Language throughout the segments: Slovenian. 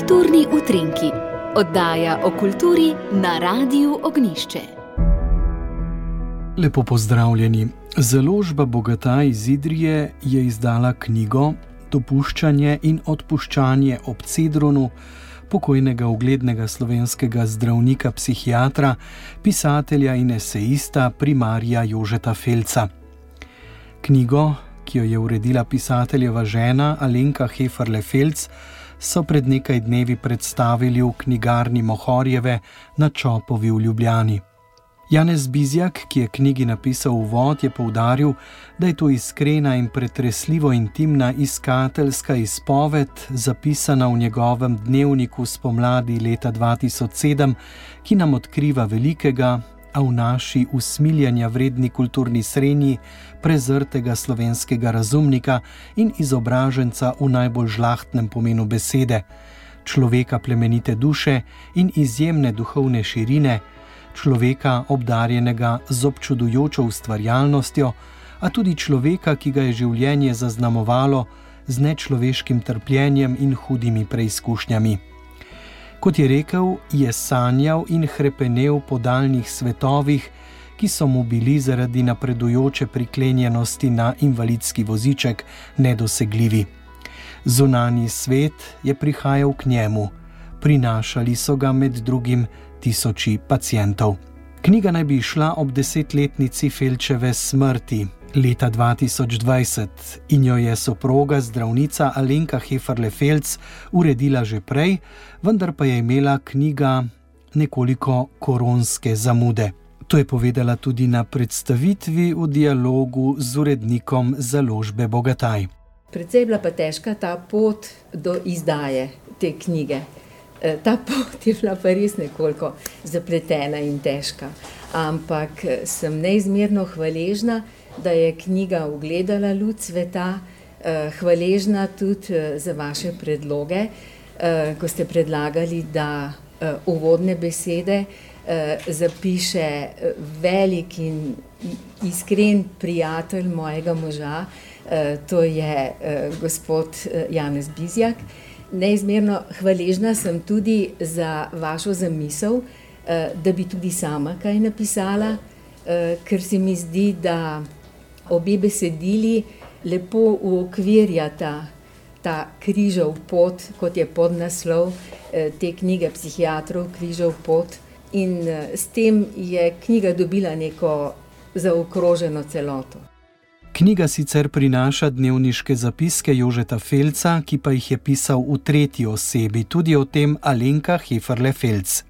Kulturni utrinki, oddaja o kulturi na Radiu Ognišče. Lepo pozdravljeni. Založba Bogata iz Idrije je izdala knjigo Dopuščanje in odpuščanje ob Cedronu pokojnega uglednega slovenskega zdravnika, psihiatra, pisatelja in esejista primarja Jožeta Felca. Knjigo, ki jo je uredila pisateljeva žena Alenka Heferle Felc, so pred nekaj dnevi predstavili v knjigarni Mohorjeve na Čopovi v Ljubljani. Janez Bizjak, ki je knjigi napisal uvod, je poudaril, da je to iskrena in pretresljivo intimna iskateljska izpoved, zapisana v njegovem dnevniku spomladi leta 2007, ki nam odkriva velikega, a v naši usmiljanja vredni kulturni srednji, prezrtega slovenskega razumnika in izobraženca v najbolj žlahtnem pomenu besede, človeka plemenite duše in izjemne duhovne širine človeka obdarjenega z občudujočo ustvarjalnostjo, a tudi človeka, ki ga je življenje zaznamovalo z nečloveškim trpljenjem in hudimi preizkušnjami. Kot je rekel, je sanjal in hrepenel po daljnih svetovih, ki so mu bili zaradi napredujoče priklenjenosti na invalidski voziček nedosegljivi. Zunani svet je prihajal k njemu, prinašali so ga med drugim tisoči pacijentov. Knjiga naj bi išla ob desetletnici Felčeve smrti leta 2020 in jo je soproga zdravnica Alenka Heferle Felc uredila že prej, vendar pa je imela knjiga nekoliko koronske zamude. To je povedala tudi na predstavitvi v dialogu z urednikom založbe Bogataj. Predvsej je bila pa težka ta pot do izdaje te knjige. Eh, ta pot je bila pa res nekoliko zapletena in težka. Ampak eh, sem neizmerno hvaležna, da je knjiga ugledala luč sveta, eh, hvaležna tudi za vaše predloge, ko ste predlagali, da uvodne besede zapiše velik in iskren prijatelj mojega moža, to je gospod Janez Bizjak. Neizmerno hvaležna sem tudi za vašo zamisel, eh, da bi tudi sama kaj napisala, eh, ker se mi zdi, da obe besedili lepo uokvirjata ta križov pot, kot je podnaslov eh, te knjige Psihiatrov Križov pot. In s tem je knjiga dobila neko zaokroženo celoto. Knjiga sicer prinaša dnevniške zapiske Jožeta Felca, ki pa jih je pisal v tretji osebi, tudi o tem Alenka Heferle Felc.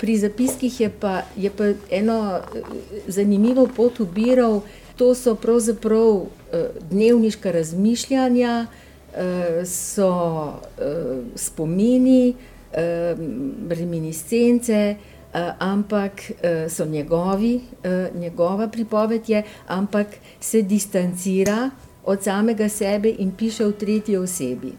Pri zapiskih je pa, je pa eno eh, zanimivo pot ubiral, to so pravzaprav eh, dnevniška razmišljanja, eh, so spomini, reminiscence. Eh, ampak so njegovi, njegova pripoved je, ampak se distancira od samega sebe in piše v tretji osebi.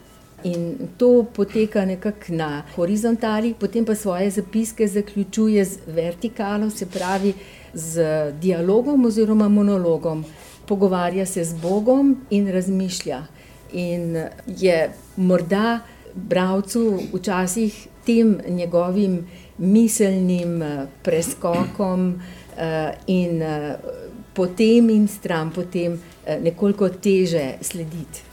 In to poteka nekako na horizontali, potem pa svoje zapiske zaključuje z vertikalo, se pravi z dialogom oziroma monologom. Pogovarja se z Bogom in razmišlja. In je morda bralcu včasih tem njegovim miselnim eh, preskokom eh, in eh, potem in stran potem nekoliko teže slediti.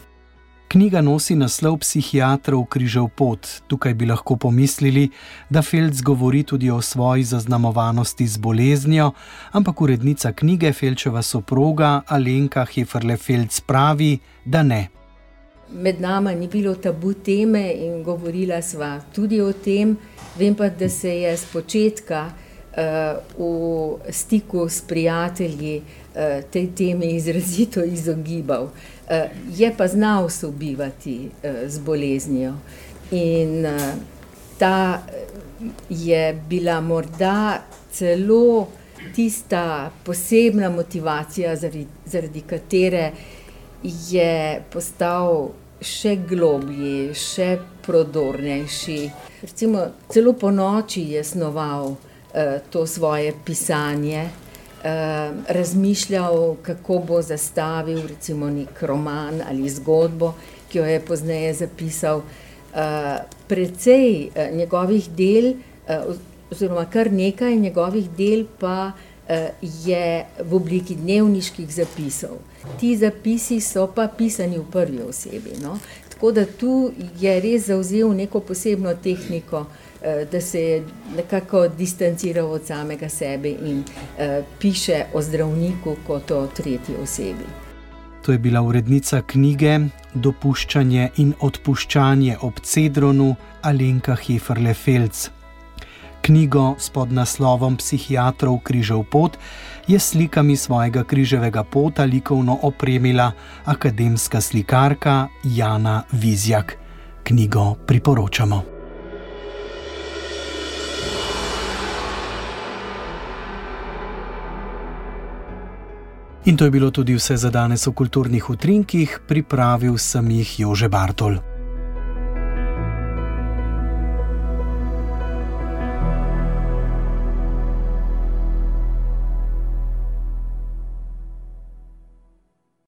Knjiga nosi naslov Psihiatrov križev pot. Tukaj bi lahko pomislili, da Felc govori tudi o svoji zaznamovanosti z boleznijo, ampak urednica knjige Felčeva soproga Alenka Heferle Felc pravi, da ne. Med nami ni bilo tabu teme in govorila sva tudi o tem, Vem pa, da se je z začetka uh, v stiku s prijatelji uh, tej temi izrazito izogibal. Uh, je pa znal sobivati uh, z boleznijo. In ta je bila morda celo tista posebna motivacija, zaradi, zaradi katere je postal še globlji, še prodornejši. Recimo, celo po noči je snoval uh, to svoje pisanje, razmišljal, kako bo zastavil recimo nek roman ali zgodbo, ki jo je pozneje zapisal. precej njegovih del, oziroma kar nekaj njegovih del, pa je v obliki dnevniških zapisov. Ti zapisi so pa pisani v prvi osebi. No? Tako da tu je res zauzel neko posebno tehniko, da se je nekako distanciral od samega sebe in piše o zdravniku kot o tretji osebi. To je bila urednica knjige Dopuščanje in odpuščanje ob Cedronu Alenka Heferle-Felc. Knjigo s podnaslovom Psihiatrov križev pot je slikami svojega križevega pota likovno opremila akademska slikarka Jana Vizjak. Knjigo priporočamo. In to je bilo tudi vse za danes v kulturnih utrinkih, pripravil sem jih Jože Bartol.